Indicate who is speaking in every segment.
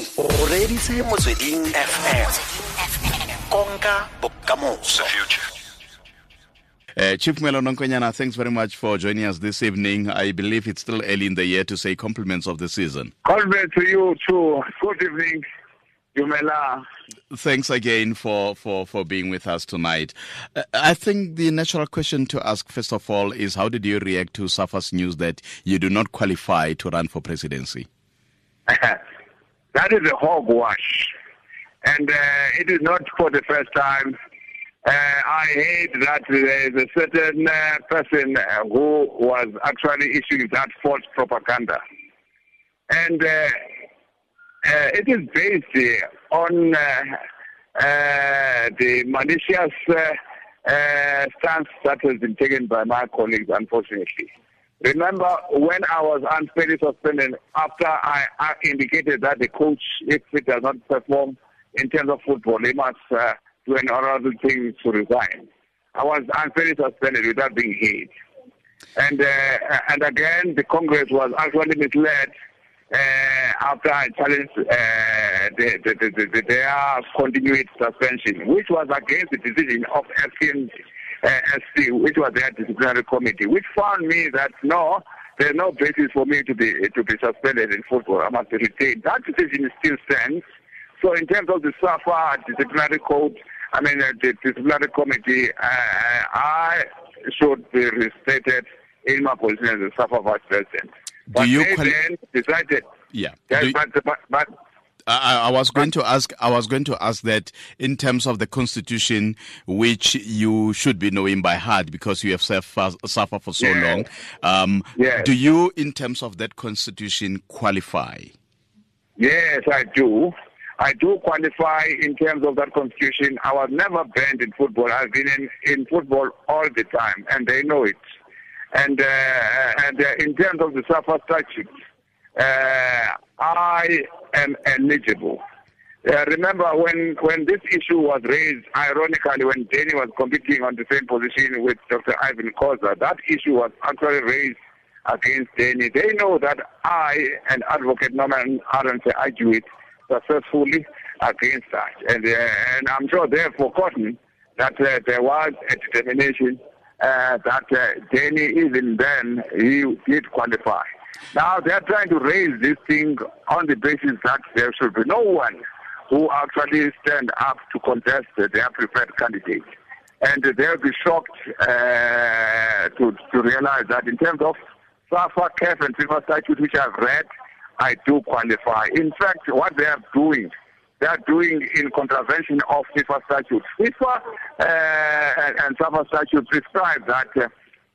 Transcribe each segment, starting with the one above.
Speaker 1: se o reditse motsweding fm konka bokamoso
Speaker 2: Uh, Chief Mwelo Nonkonyana, thanks very much for joining us this evening. I believe it's still early in the year to say compliments of the season.
Speaker 3: Compliment to you too. Good evening, Yumela.
Speaker 2: Thanks again for, for, for being with us tonight. Uh, I think the natural question to ask, first of all, is how did you react to Safa's news that you do not qualify to run for presidency?
Speaker 3: that is a hogwash. And uh, it is not for the first time. Uh, I hate that there is a certain uh, person who was actually issuing that false propaganda. And uh, uh, it is based on uh, the malicious stance that has been taken by my colleagues, unfortunately. Remember when I was unfairly suspended after I, I indicated that the coach, if he does not perform in terms of football, he must uh, do an honorable thing to resign. I was unfairly suspended without being hit. And uh, and again, the Congress was actually misled uh, after I challenged uh, the, the, the, the, their continued suspension, which was against the decision of uh, SC, which was their disciplinary committee, which found me that no, there's no basis for me to be to be suspended in football. I must be retained. That decision still stands. So in terms of the SAFA disciplinary code, I mean uh, the disciplinary committee, uh, I should be restated in my position as the SAFA vice president.
Speaker 2: Do
Speaker 3: But
Speaker 2: you
Speaker 3: they
Speaker 2: quali-
Speaker 3: then decided.
Speaker 2: Yeah.
Speaker 3: Yes,
Speaker 2: Do-
Speaker 3: but, but, but
Speaker 2: I, I was going to ask. I was going to ask that in terms of the constitution, which you should be knowing by heart because you have suffered, suffered for so long. Um,
Speaker 3: Yes.
Speaker 2: Do you, in terms of that constitution, qualify?
Speaker 3: Yes, I do. I do qualify in terms of that constitution. I was never banned in football. I've been in, in football all the time, and they know it. And, uh, and uh, in terms of the SAFA statute, uh, I am eligible. Uh, remember when, when this issue was raised, ironically, when Danny was competing on the same position with Dr. Irvin Khoza, that issue was actually raised against Danny. They know that I and Advocate Norman Adams argued successfully against that. And, uh, and I'm sure they've forgotten that uh, there was a determination uh, that uh, Danny, even then, he did qualify. Now they're trying to raise this thing on the basis that there should be no one who actually stand up to contest their preferred candidate. And they'll be shocked uh, to, to realize that in terms of SAFA, CAF, and FIFA statute, which I've read, I do qualify. In fact, what they are doing, they are doing in contravention of FIFA statute. FIFA uh, and, and SAFA statute prescribe that uh,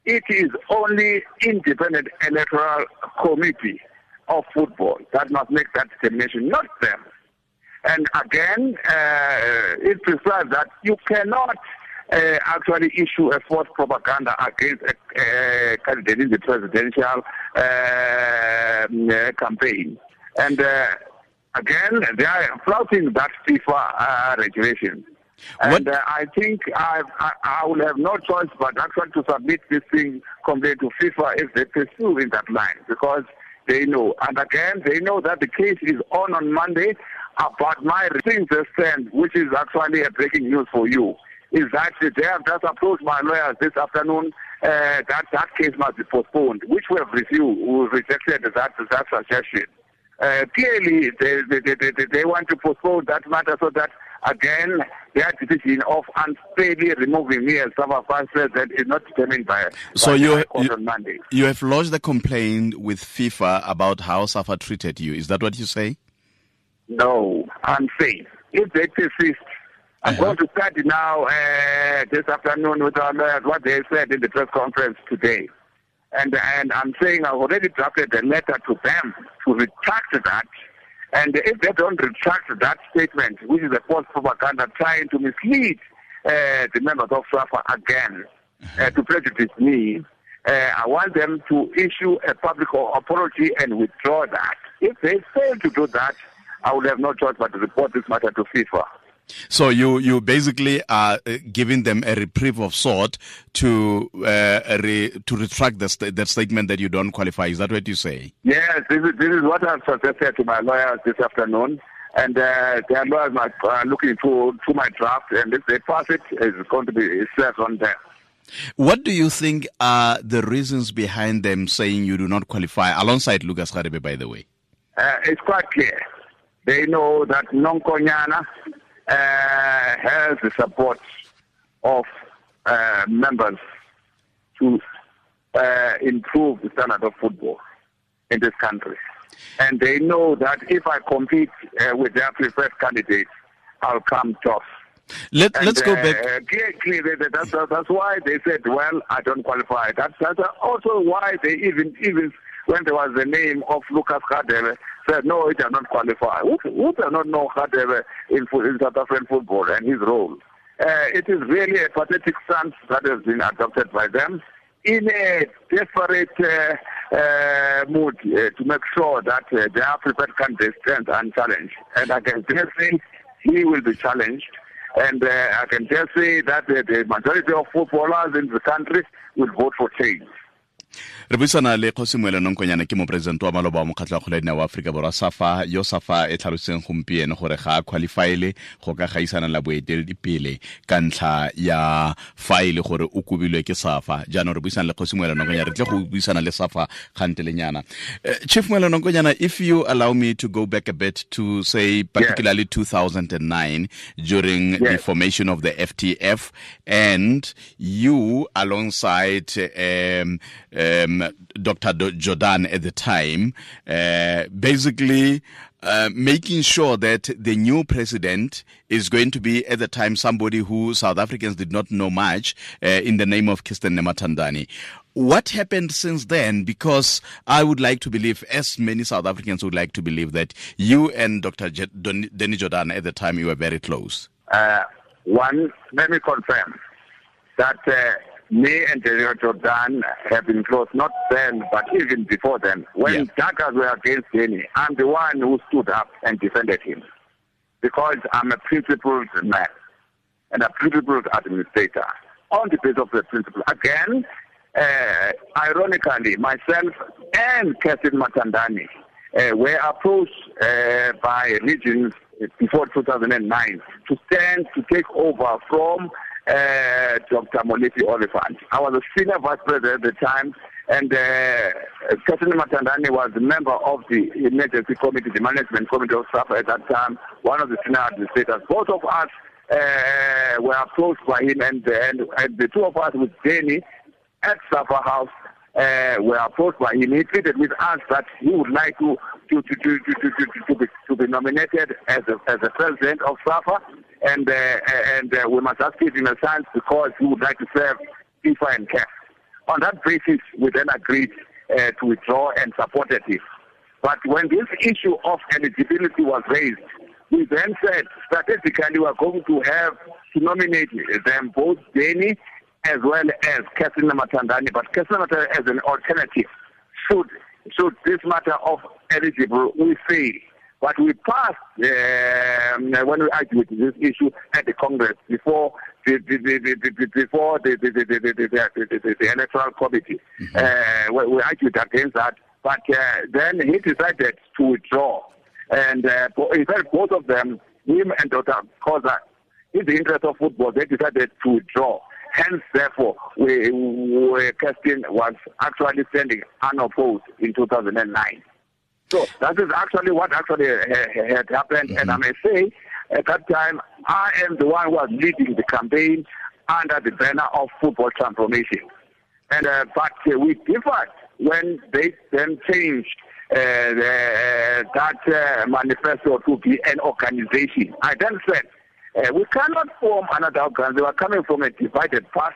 Speaker 3: it is only independent electoral committee of football that must make that determination, not them. And again, uh, it prescribes that you cannot uh, actually issue a false propaganda against a, candidate in the presidential uh, campaign. And uh, again, they are flouting that FIFA uh, regulation. And uh, I think I, I, I will have no choice but actually to submit this thing complaint to FIFA if they pursue in that line because they know. And again, they know that the case is on on Monday. Uh, but my thing to stand, which is actually a breaking news for you, is that they have just approached my lawyers this afternoon uh, that that case must be postponed, which we have refused, we rejected that, that suggestion. Uh, clearly, they, they, they, they, they want to postpone that matter so that, again, their decision of unfairly removing me as SAFA vice president is not determined by,
Speaker 2: So
Speaker 3: by
Speaker 2: you-
Speaker 3: the High Court
Speaker 2: you-
Speaker 3: on Monday.
Speaker 2: You have lodged a complaint with FIFA about how Safa treated you. Is that what you say?
Speaker 3: No, unsafe. If they persist, I'm
Speaker 2: Uh-huh.
Speaker 3: going to start now uh, this afternoon with our lawyers what they said in the press conference today. And, and I'm saying I've already drafted a letter to them to retract that. And if they don't retract that statement, which is a false propaganda trying to mislead uh, the members of SAFA again uh, to prejudice me, uh, I want them to issue a public apology and withdraw that. If they fail to do that, I will have no choice but to report this matter to FIFA.
Speaker 2: So you you basically are uh, giving them a reprieve of sort to uh, re, to retract the sta- that statement that you don't qualify. Is that what you say?
Speaker 3: Yes, this is, this is what I've suggested to my lawyers this afternoon. And uh, their lawyers are looking through, to my draft, and if they pass it, it's going to be served on them.
Speaker 2: What do you think are the reasons behind them saying you do not qualify, alongside Lucas Radebe, by the way?
Speaker 3: Uh, it's quite clear. They know that Nonkonyana has the support of uh, members to uh, improve the standard of football in this country. And they know that if I compete uh, with their preferred candidate, I'll come tough.
Speaker 2: Let, and, let's go back.
Speaker 3: Uh, clearly, that's, that's why they said, well, I don't qualify. That's, that's also why they even, even when there was the name of Lucas Radebe, said, no, he does not qualify. Who, who does not know Radebe in, in South African football and his role? Uh, it is really a pathetic stance that has been adopted by them in a desperate uh, uh, mood uh, to make sure that uh, their preferred candidate stands unchallenged. And I can just say he will be challenged. And uh, I can just say that the majority of footballers in the country will vote for change.
Speaker 2: Re buisana le kgosi moele nonkonyana ke moporesidente wa maloba wa mokgatlho wa kgolo wa aforika borwa safa yo safa e tlhaloseng gompieno gore ga a qualifile go ka gaisana la boeteledipele ka ntlha ya faele gore o kobilwe ke safa. Jaanong re buisana le kgosi moele nonkonyana re tle go buisana le safa kgantelenyana uh, chief moele nonkonyana if you allow me to go back a bit to say particularly yes. 2009 during the formation of the ftf and you alongside um, um, Dr. Jordan at the time, uh, basically uh, making sure that the new president is going to be at the time somebody who South Africans did not know much uh, in the name of Kirsten Nematandani. What happened since then? Because I would like to believe, as many South Africans would like to believe, that you and Dr. J- Don- Danny Jordan at the time you were very close.
Speaker 3: Uh, one, let me confirm that uh, me and General Jordan have been close, not then, but even before then. When yeah. Were against Danny, I'm the one who stood up and defended him. Because I'm a principled man and a principled administrator. On the basis of the principle. Again, uh, ironically, myself and Kirsten Matandani uh, were approached uh, by regions before 2009 to stand to take over from uh, Dr. Molefi Oliphant. I was a senior vice president at the time, and uh, Matandani was a member of the emergency committee, the management committee of SAFA at that time, one of the senior administrators. Both of us uh, were approached by him, and, and, and the two of us with Jenny at SAFA House uh, were approached by him. He pleaded with us that he would like to to to to to, to, to, be, to be nominated as a, as the president of SAFA and uh, and uh, we must ask it in a sense because we would like to serve FIFA and CAF. On that basis, we then agreed uh, to withdraw and supported it. But when this issue of eligibility was raised, we then said strategically we are going to have to nominate them both Danny as well as Kirsten Nematandani, but Kirsten Nematandani as an alternative. Should should this matter of eligible we fail, but we passed um, when we argued this issue at the Congress before the, the, the, the before the the, the, the, the, the electoral committee. Mm-hmm. Uh, we, we, argued against that, but uh, then he decided to withdraw. And uh, in fact, both of them, him and Dr. Khoza, in the interest of football, they decided to withdraw. Hence, therefore, we, we Kirsten was actually standing unopposed in 2009. So that is actually what actually had happened. Mm-hmm. And I may say, at that time, I am the one who was leading the campaign under the banner of football transformation. And uh, but uh, we differed when they then changed uh, the, that uh, manifesto to be an organization. I then said, uh, we cannot form another organization. We are coming from a divided past.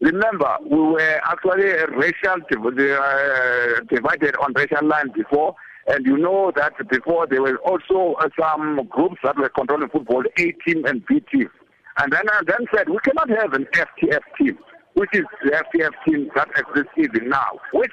Speaker 3: Remember, we were actually a racial uh, divided on racial lines before. And you know that before there were also uh, some groups that were controlling football, A team and B team. And then I uh, then said, we cannot have an FTF team, which is the FTF team that exists even now. Which,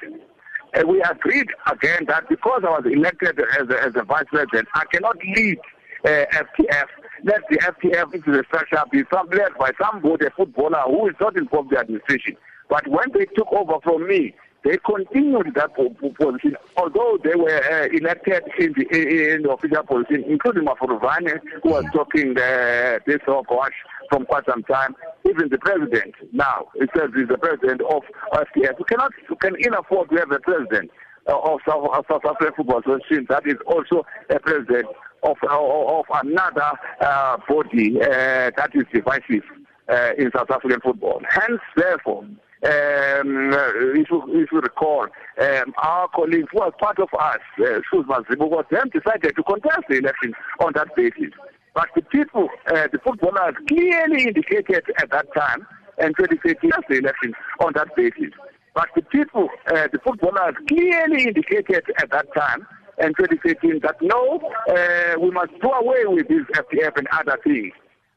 Speaker 3: uh, we agreed again that because I was elected as a, as a vice president, I cannot lead uh, FTF. Let the FTF, into the structure, be led by somebody, a footballer who is not involved in the administration. But when they took over from me, they continued that position, although they were uh, elected in the, in the official position, including Mafuruvane, who was talking uh, this hogwash from quite some time. Even the president now, it says he's the president of FTF. We cannot, we can ill afford to have a president uh, of South, of South African Football Association that is also a president of, of, another uh, body uh, that is divisive uh, in South African football. Hence, therefore, um, if, you, if you recall, um, our colleagues who part of us, uh, Shuzma was then decided to contest the election on that basis. But the people, uh, the footballers clearly indicated at that time, and 2013 the election on that basis. But the people, uh, the footballers clearly indicated at that time, and 2013, that no, uh, we must do away with this FTF and other things.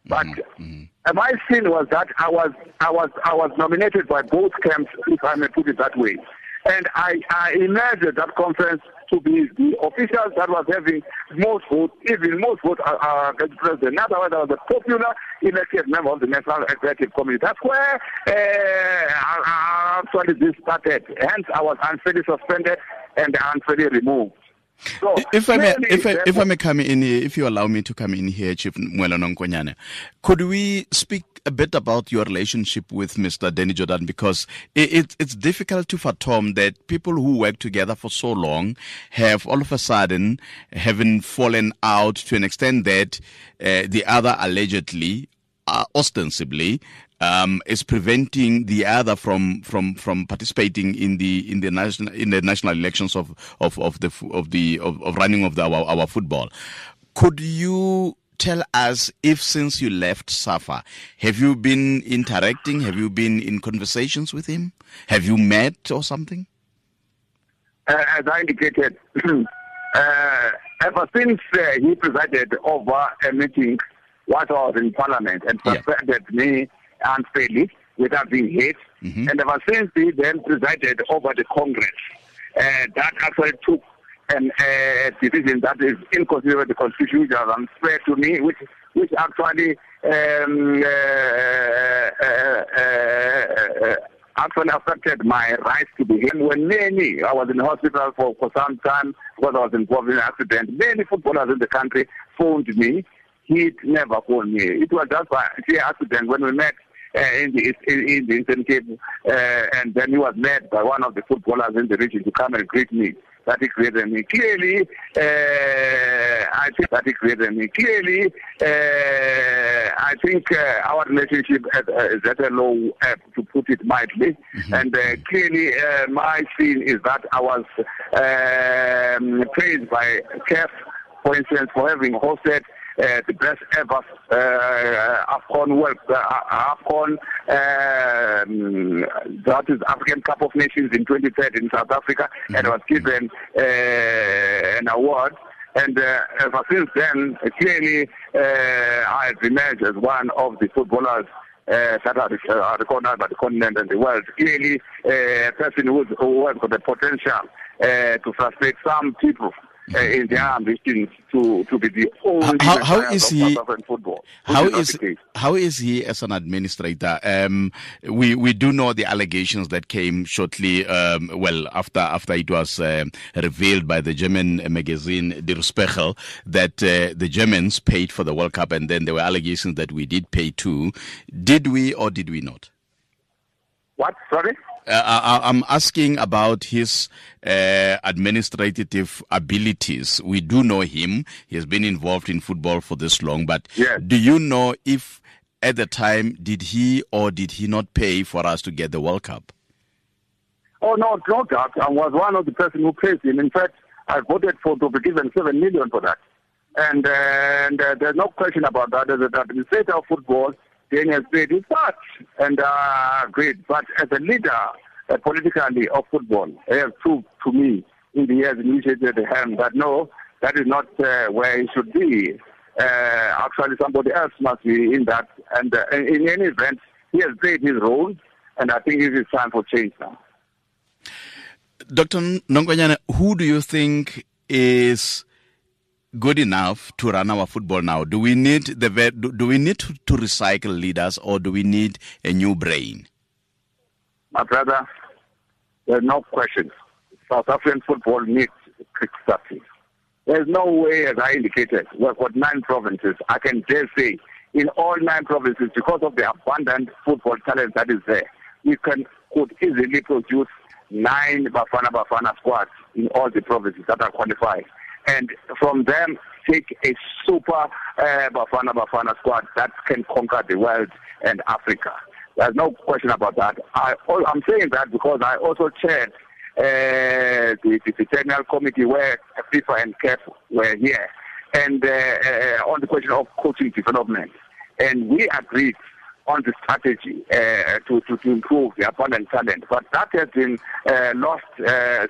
Speaker 3: But mm-hmm. my sin was that I was I was I was nominated by both camps, if I may put it that way. And I, I imagined that conference to be the officials that was having most votes, even most votes against president. In other words, I was a popular elected member of the National Executive Committee. That's where uh, actually this started. Hence, I was unfairly suspended and unfairly removed.
Speaker 2: So, if I may, if I, if I may come in here, if you allow me to come in here, Chief Mwelo Nonkonyana, could we speak a bit about your relationship with Mr. Danny Jordan? Because it, it, it's difficult to fathom that people who work together for so long have all of a sudden having fallen out to an extent that uh, the other allegedly, uh, ostensibly, um, is preventing the other from from from participating in the in the national in the national elections of of, of the of the of, of running of the, our our football. Could you tell us if since you left Safa, have you been interacting? Have you been in conversations with him? Have you met or something?
Speaker 3: Uh, as I indicated, uh, ever since uh, he presided over a meeting, what was in Parliament, and suspended yeah. me unfairly without being hit. Mm-hmm. And ever since he then presided over the Congress, uh, that actually took an uh, decision that is inconsistent with the Constitution, which was unfair to me, which which actually um, uh, uh, uh, uh actually affected my rights to be here. When many, I was in hospital for, for some time because I was involved in an accident. Many footballers in the country phoned me. He never phoned me. It was just an accident when we met uh, in the in, in the Eastern Cape, uh, and then he was met by one of the footballers in the region to come and greet me. That he created me clearly. Uh, I think that he created me clearly. Uh, I think uh, our relationship is, is at a low, uh, to put it mildly, mm-hmm. and clearly my scene is that I was um, praised by CAF, for instance, for having hosted uh, the best ever uh, AFCON World, uh, AFCON, um, that is African Cup of Nations in 2013 in South Africa, mm-hmm. and was given uh, an award. And uh, ever since then, clearly, uh, I have emerged as one of the footballers uh, that are, are recognized by the continent and the world. Clearly, uh, a person who, who has got the potential uh, to frustrate some people uh, in their ambitions to, to be the only how, how is he, football.
Speaker 2: How is, is how is he as an administrator? Um, we we do know the allegations that came shortly, um, well after after it was uh, revealed by the German magazine Der Spiegel that uh, the Germans paid for the World Cup, and then there were allegations that we did pay too. Did we or did we not?
Speaker 3: What? Sorry.
Speaker 2: Uh, I, am asking about his uh, administrative abilities. We do know him. He has been involved in football for this long, but
Speaker 3: yes.
Speaker 2: do you know if at the time did he or did he not pay for us to get the World Cup?
Speaker 3: Oh no, no doubt. I was one of the person who paid him. In fact, I voted for to be given seven million for that, and, uh, and uh, there's no question about that. As an administrator of football, Daniel said his part and uh, great. But as a leader, uh, politically of football, he has proved to me in the years in which he did him that no, that is not uh, where he should be. Uh, actually, somebody else must be in that. And uh, in any event, he has played his role, and I think it is time for change now.
Speaker 2: Dr. Nonkonyana, who do you think is good enough to run our football now? Do we need the do we need to, to recycle leaders or do we need a new brain?
Speaker 3: My brother, There's no question. South African football needs kickstarting. There's no way, as I indicated, we've got nine provinces. I can dare say, in all nine provinces, because of the abundant football talent that is there, we can could easily produce nine Bafana Bafana squads in all the provinces that are qualified. And from them, take a super uh, Bafana Bafana squad that can conquer the world and Africa. There's no question about that. I, I'm saying that because I also chaired uh, the, the, technical committee where FIFA and CAF were here, and uh, uh, on the question of coaching development. And we agreed on the strategy to, to, to improve the abundant talent. But that has been lost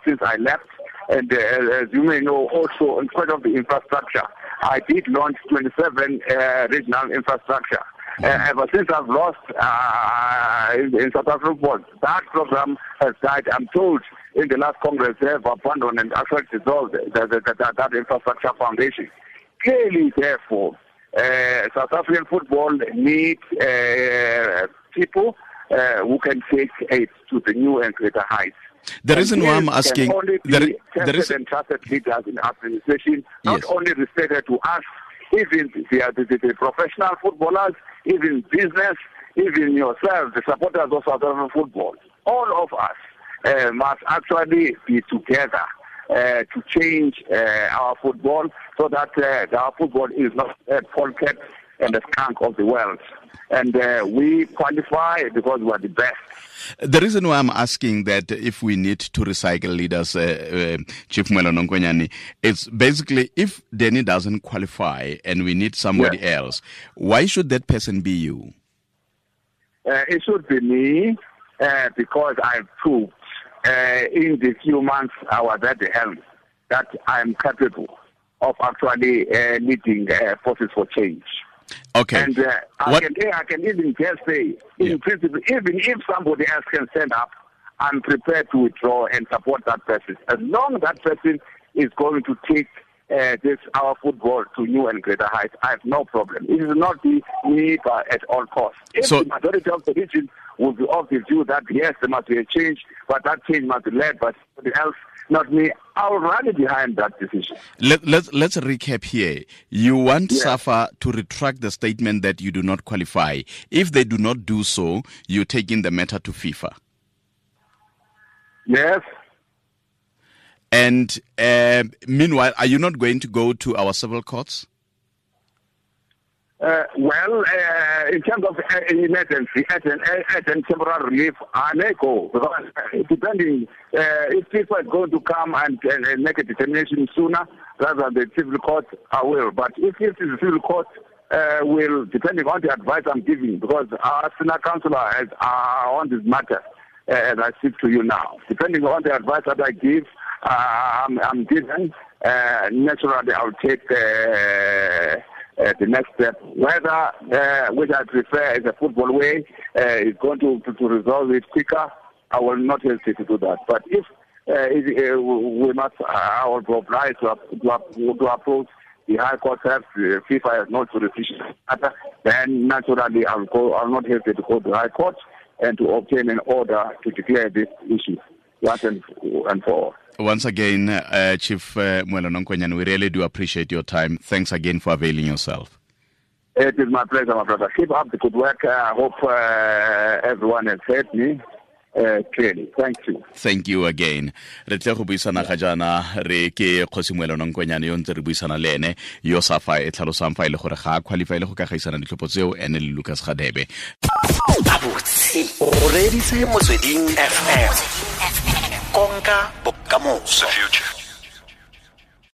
Speaker 3: since I left. And uh, as you may know, also in spite of the infrastructure, I did launch 27 uh, regional infrastructure. Uh, ever since I've lost uh, in, in South Africa football, that program has died. I'm told in the last Congress they have abandoned and actually dissolved that, that, that, that infrastructure foundation. Clearly, therefore, uh, South African football needs uh, people uh, who can take it to the new and greater heights.
Speaker 2: The reason why I'm asking,
Speaker 3: the, there is and trusted leaders in administration, not
Speaker 2: Yes.
Speaker 3: only restricted to us, even the, the, the, professional footballers, even business, even yourself, the supporters of South African football. All of us uh, must actually be together uh, to change uh, our football so that uh, our football is not a pocket and the skunk of the world. And uh, we qualify because we are the best.
Speaker 2: the reason why I'm asking that if we need to recycle leaders, uh, uh, Chief Mwelo Nonkonyana, it's basically if Danny doesn't qualify and we need somebody
Speaker 3: Yeah.
Speaker 2: else, why should that person be you?
Speaker 3: Uh, it should be me uh, because I've proved uh, in the few months I was at the helm that I'm capable of actually uh, leading uh, forces for change.
Speaker 2: Okay.
Speaker 3: And uh, I, can, I can even just say, in
Speaker 2: Yeah.
Speaker 3: principle, even if somebody else can stand up, I'm prepared to withdraw and support that person. As long as that person is going to take uh, this our football to new and greater heights, I have no problem. It is not the but at all costs. If
Speaker 2: So-
Speaker 3: the majority of the region will be of the view that yes, there must be a change, but that change must be led by somebody else, not me, I'll rally behind that decision.
Speaker 2: Let, let's let's recap here. You want
Speaker 3: Yeah.
Speaker 2: SAFA to retract the statement that you do not qualify. If they do not do so, you take in the matter to FIFA.
Speaker 3: Yes.
Speaker 2: And uh, meanwhile, are you not going to go to our civil courts?
Speaker 3: Uh, well, uh, in terms of uh, emergency and, and, and temporary relief, may go because uh, depending uh, if people are going to come and, and, and make a determination sooner rather than the civil court, I will. But if it is the civil court, uh, will depending on the advice I'm giving because our senior councillor is uh, on this matter uh, as I speak to you now. Depending on the advice that I give, uh, I'm, I'm given. Uh, naturally, I'll take. Uh, the next step. Whether, uh, which I prefer is a football way, uh, is going to, to, to resolve it quicker, I will not hesitate to do that. But if uh, uh, we must, uh, I will be obliged to, to, to approach the High Court have, uh, FIFA has not decision matter, then naturally I'll go, I'll not hesitate to go to the High Court and to obtain an order to declare this issue once and, and for all.
Speaker 2: Once again, uh, Chief uh, Mwelo Nonkonyana, we really do appreciate your time. Thanks again for availing yourself.
Speaker 3: It is my pleasure, my brother. Keep up the good work. Uh, I hope uh, everyone has heard me uh, clearly. Thank you.
Speaker 2: Thank you again. Re tle go buisana ga jana re ke Kgosimwelo Nonkonyane yo ntse re buisana le ene yo safa e tlhalosang fa ile gore ga a qualify le go ka gaisana ditlhopho tseo ene le Lucas Radebe.
Speaker 1: gabotse o reditse motsweding fm konka bokamoso